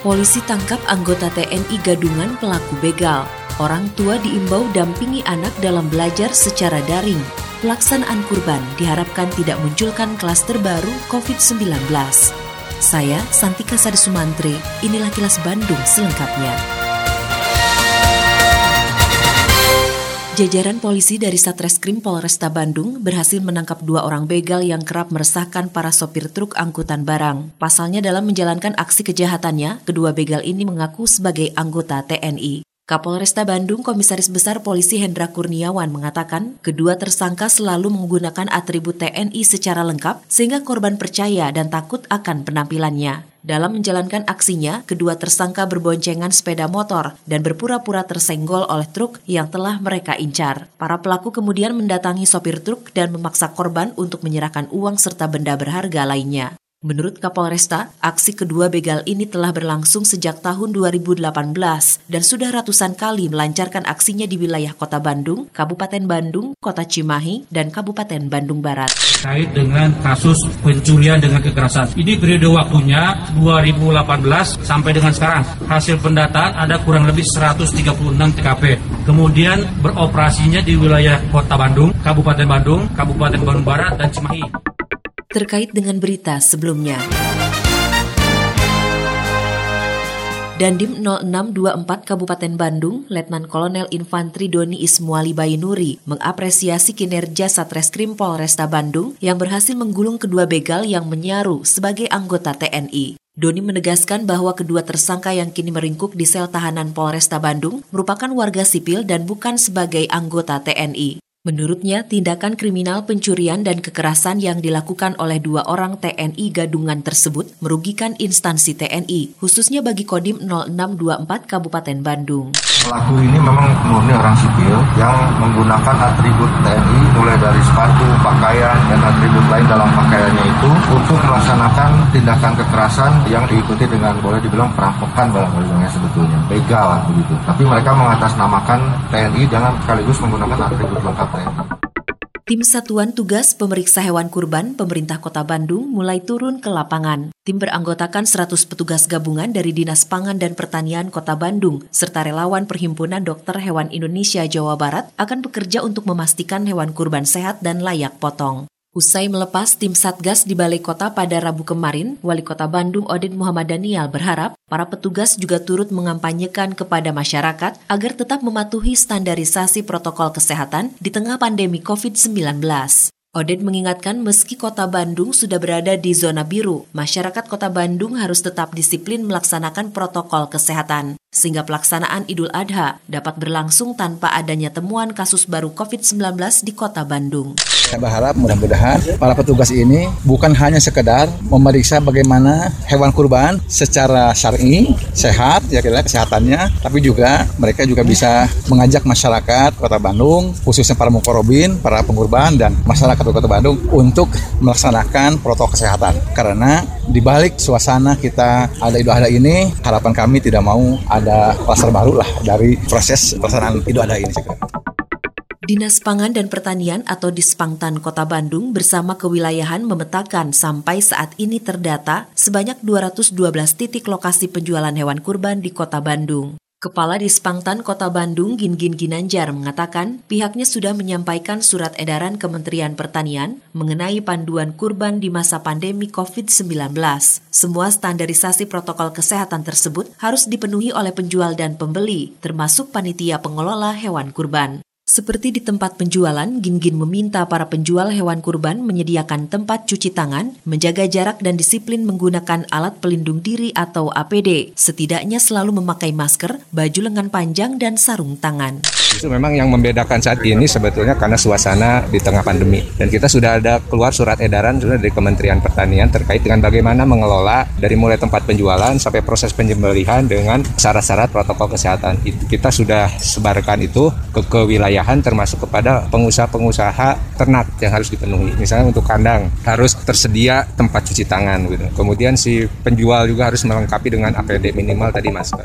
Polisi tangkap anggota TNI Gadungan pelaku begal. Orang tua diimbau dampingi anak dalam belajar secara daring. Pelaksanaan kurban diharapkan tidak munculkan klaster baru COVID-19. Saya Santika Sari Sumantri, inilah kilas Bandung selengkapnya. Jajaran polisi dari Satreskrim Polresta Bandung berhasil menangkap dua orang begal yang kerap meresahkan para sopir truk angkutan barang. Pasalnya dalam menjalankan aksi kejahatannya, kedua begal ini mengaku sebagai anggota TNI. Kapolresta Bandung Komisaris Besar Polisi Hendra Kurniawan mengatakan kedua tersangka selalu menggunakan atribut TNI secara lengkap sehingga korban percaya dan takut akan penampilannya. Dalam menjalankan aksinya, kedua tersangka berboncengan sepeda motor dan berpura-pura tersenggol oleh truk yang telah mereka incar. Para pelaku kemudian mendatangi sopir truk dan memaksa korban untuk menyerahkan uang serta benda berharga lainnya. Menurut Kapolresta, aksi kedua begal ini telah berlangsung sejak tahun 2018 dan sudah ratusan kali melancarkan aksinya di wilayah Kota Bandung, Kabupaten Bandung, Kota Cimahi, dan Kabupaten Bandung Barat. Terkait dengan kasus pencurian dengan kekerasan. Ini periode waktunya 2018 sampai dengan sekarang. Hasil pendataan ada kurang lebih 136 TKP. Kemudian beroperasinya di wilayah Kota Bandung, Kabupaten Bandung, Kabupaten Bandung Barat, dan Cimahi terkait dengan berita sebelumnya. Dandim 0624 Kabupaten Bandung, Letnan Kolonel Infantri Doni Ismuali Bayinuri mengapresiasi kinerja Satreskrim Polresta Bandung yang berhasil menggulung kedua begal yang menyaru sebagai anggota TNI. Doni menegaskan bahwa kedua tersangka yang kini meringkuk di sel tahanan Polresta Bandung merupakan warga sipil dan bukan sebagai anggota TNI. Menurutnya, tindakan kriminal pencurian dan kekerasan yang dilakukan oleh dua orang TNI gadungan tersebut merugikan instansi TNI, khususnya bagi Kodim 0624 Kabupaten Bandung. Pelaku ini memang murni orang sipil yang menggunakan atribut TNI mulai dari sepatu, pakaian, dan atribut lain dalam pakaiannya itu untuk melaksanakan tindakan kekerasan yang diikuti dengan boleh dibilang perampokan barangkali sebetulnya, begal begitu. Tapi mereka mengatasnamakan TNI dengan sekaligus menggunakan atribut lengkap Tim Satuan Tugas Pemeriksa Hewan Kurban Pemerintah Kota Bandung mulai turun ke lapangan. Tim beranggotakan 100 petugas gabungan dari Dinas Pangan dan Pertanian Kota Bandung, serta relawan Perhimpunan Dokter Hewan Indonesia Jawa Barat akan bekerja untuk memastikan hewan kurban sehat dan layak potong. Usai melepas tim Satgas di Balai Kota pada Rabu kemarin, Wali Kota Bandung Odin Muhammad Daniel berharap para petugas juga turut mengampanyekan kepada masyarakat agar tetap mematuhi standarisasi protokol kesehatan di tengah pandemi COVID-19. Odin mengingatkan meski kota Bandung sudah berada di zona biru, masyarakat kota Bandung harus tetap disiplin melaksanakan protokol kesehatan, sehingga pelaksanaan Idul Adha dapat berlangsung tanpa adanya temuan kasus baru COVID-19 di kota Bandung. Saya berharap mudah-mudahan para petugas ini bukan hanya sekedar memeriksa bagaimana hewan kurban secara syar'i, sehat, ya kira kesehatannya, tapi juga mereka juga bisa mengajak masyarakat Kota Bandung, khususnya para mukorobin, para pengurban dan masyarakat Kota Bandung untuk melaksanakan protokol kesehatan. Karena di balik suasana kita ada Idul Adha ini, harapan kami tidak mau ada pasar baru lah dari proses pelaksanaan Idul Adha ini. Dinas Pangan dan Pertanian atau Dispangtan Kota Bandung bersama kewilayahan memetakan sampai saat ini terdata sebanyak 212 titik lokasi penjualan hewan kurban di Kota Bandung. Kepala Dispangtan Kota Bandung Gin-Gin Ginanjar mengatakan pihaknya sudah menyampaikan surat edaran Kementerian Pertanian mengenai panduan kurban di masa pandemi COVID-19. Semua standarisasi protokol kesehatan tersebut harus dipenuhi oleh penjual dan pembeli, termasuk panitia pengelola hewan kurban. Seperti di tempat penjualan, Gin-Gin meminta para penjual hewan kurban menyediakan tempat cuci tangan, menjaga jarak dan disiplin menggunakan alat pelindung diri atau APD. Setidaknya selalu memakai masker, baju lengan panjang, dan sarung tangan. Itu memang yang membedakan saat ini sebetulnya karena suasana di tengah pandemi. Dan kita sudah ada keluar surat edaran sudah dari Kementerian Pertanian terkait dengan bagaimana mengelola dari mulai tempat penjualan sampai proses penyembelihan dengan syarat-syarat protokol kesehatan. Kita sudah sebarkan itu ke, ke wilayah kewilayahan termasuk kepada pengusaha-pengusaha ternak yang harus dipenuhi. Misalnya untuk kandang harus tersedia tempat cuci tangan gitu. Kemudian si penjual juga harus melengkapi dengan APD minimal tadi masker.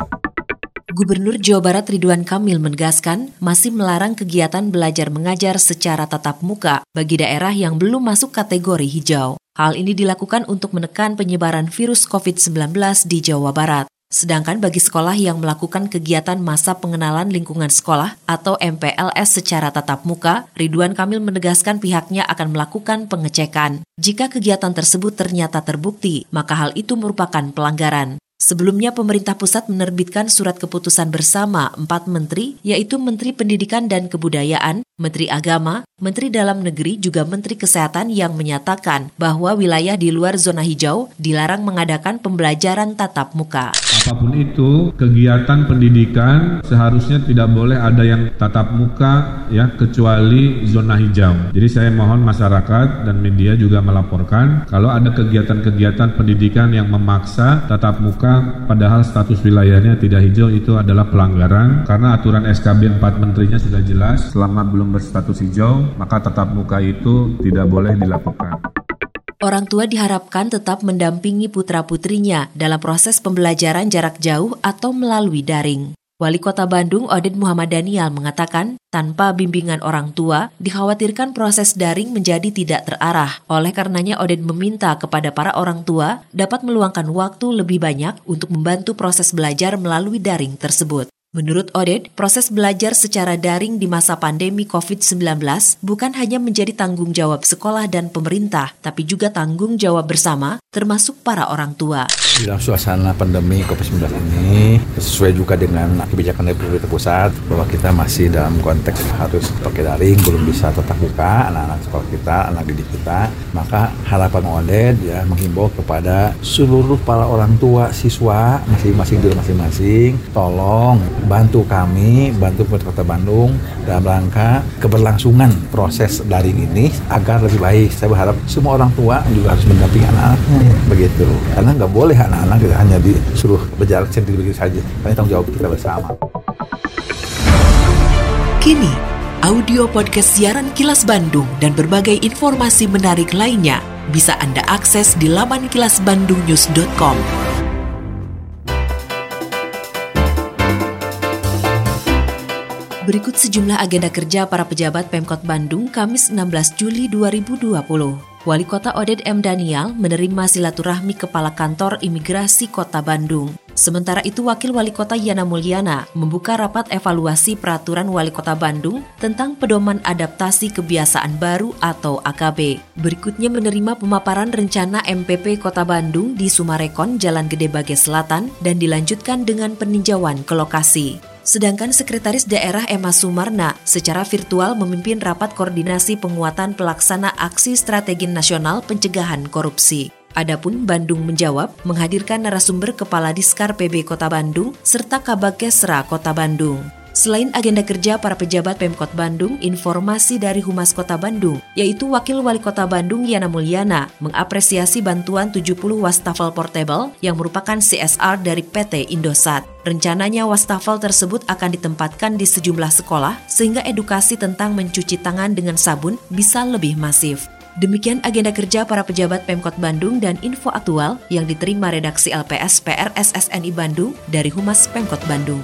Gubernur Jawa Barat Ridwan Kamil menegaskan masih melarang kegiatan belajar mengajar secara tatap muka bagi daerah yang belum masuk kategori hijau. Hal ini dilakukan untuk menekan penyebaran virus COVID-19 di Jawa Barat. Sedangkan bagi sekolah yang melakukan kegiatan masa pengenalan lingkungan sekolah atau MPLS secara tatap muka, Ridwan Kamil menegaskan pihaknya akan melakukan pengecekan. Jika kegiatan tersebut ternyata terbukti, maka hal itu merupakan pelanggaran. Sebelumnya pemerintah pusat menerbitkan surat keputusan bersama empat menteri, yaitu Menteri Pendidikan dan Kebudayaan, Menteri Agama, Menteri Dalam Negeri, juga Menteri Kesehatan yang menyatakan bahwa wilayah di luar zona hijau dilarang mengadakan pembelajaran tatap muka. Apa pun itu, kegiatan pendidikan seharusnya tidak boleh ada yang tatap muka ya kecuali zona hijau. Jadi saya mohon masyarakat dan media juga melaporkan kalau ada kegiatan-kegiatan pendidikan yang memaksa tatap muka padahal status wilayahnya tidak hijau itu adalah pelanggaran karena aturan SKB 4 menterinya sudah jelas selama belum berstatus hijau maka tatap muka itu tidak boleh dilakukan. Orang tua diharapkan tetap mendampingi putra-putrinya dalam proses pembelajaran jarak jauh atau melalui daring. Wali Kota Bandung Oded Muhammad Daniel mengatakan, tanpa bimbingan orang tua, dikhawatirkan proses daring menjadi tidak terarah. Oleh karenanya Oded meminta kepada para orang tua dapat meluangkan waktu lebih banyak untuk membantu proses belajar melalui daring tersebut. Menurut Oded, proses belajar secara daring di masa pandemi COVID-19 bukan hanya menjadi tanggung jawab sekolah dan pemerintah, tapi juga tanggung jawab bersama, termasuk para orang tua. Di dalam suasana pandemi COVID-19 ini, sesuai juga dengan kebijakan dari pemerintah pusat, bahwa kita masih dalam konteks harus pakai daring, belum bisa tetap buka, anak-anak sekolah kita, anak didik kita, maka harapan Oded ya menghimbau kepada seluruh para orang tua siswa masing-masing di masing-masing, tolong bantu kami, bantu pemerintah Kota Bandung dalam rangka keberlangsungan proses daring ini agar lebih baik. Saya berharap semua orang tua juga harus mendampingi anak-anaknya hmm. begitu. Karena nggak boleh anak-anak kita hanya disuruh berjalan sendiri begitu saja. Ini tanggung jawab kita bersama. Kini, audio podcast siaran Kilas Bandung dan berbagai informasi menarik lainnya bisa Anda akses di laman kilasbandungnews.com. Berikut sejumlah agenda kerja para pejabat Pemkot Bandung Kamis 16 Juli 2020. Wali Kota Oded M. Daniel menerima silaturahmi Kepala Kantor Imigrasi Kota Bandung. Sementara itu, Wakil Wali Kota Yana Mulyana membuka rapat evaluasi peraturan Wali Kota Bandung tentang pedoman adaptasi kebiasaan baru atau AKB. Berikutnya menerima pemaparan rencana MPP Kota Bandung di Sumarekon, Jalan Gede Bage Selatan, dan dilanjutkan dengan peninjauan ke lokasi. Sedangkan Sekretaris Daerah Emma Sumarna secara virtual memimpin rapat koordinasi penguatan pelaksana aksi strategi nasional pencegahan korupsi. Adapun Bandung menjawab menghadirkan narasumber Kepala Diskar PB Kota Bandung serta Kabakesra Kota Bandung. Selain agenda kerja para pejabat Pemkot Bandung, informasi dari Humas Kota Bandung, yaitu Wakil Wali Kota Bandung Yana Mulyana, mengapresiasi bantuan 70 wastafel portable yang merupakan CSR dari PT Indosat. Rencananya wastafel tersebut akan ditempatkan di sejumlah sekolah sehingga edukasi tentang mencuci tangan dengan sabun bisa lebih masif. Demikian agenda kerja para pejabat Pemkot Bandung dan info aktual yang diterima redaksi LPS PR SSNI Bandung dari Humas Pemkot Bandung.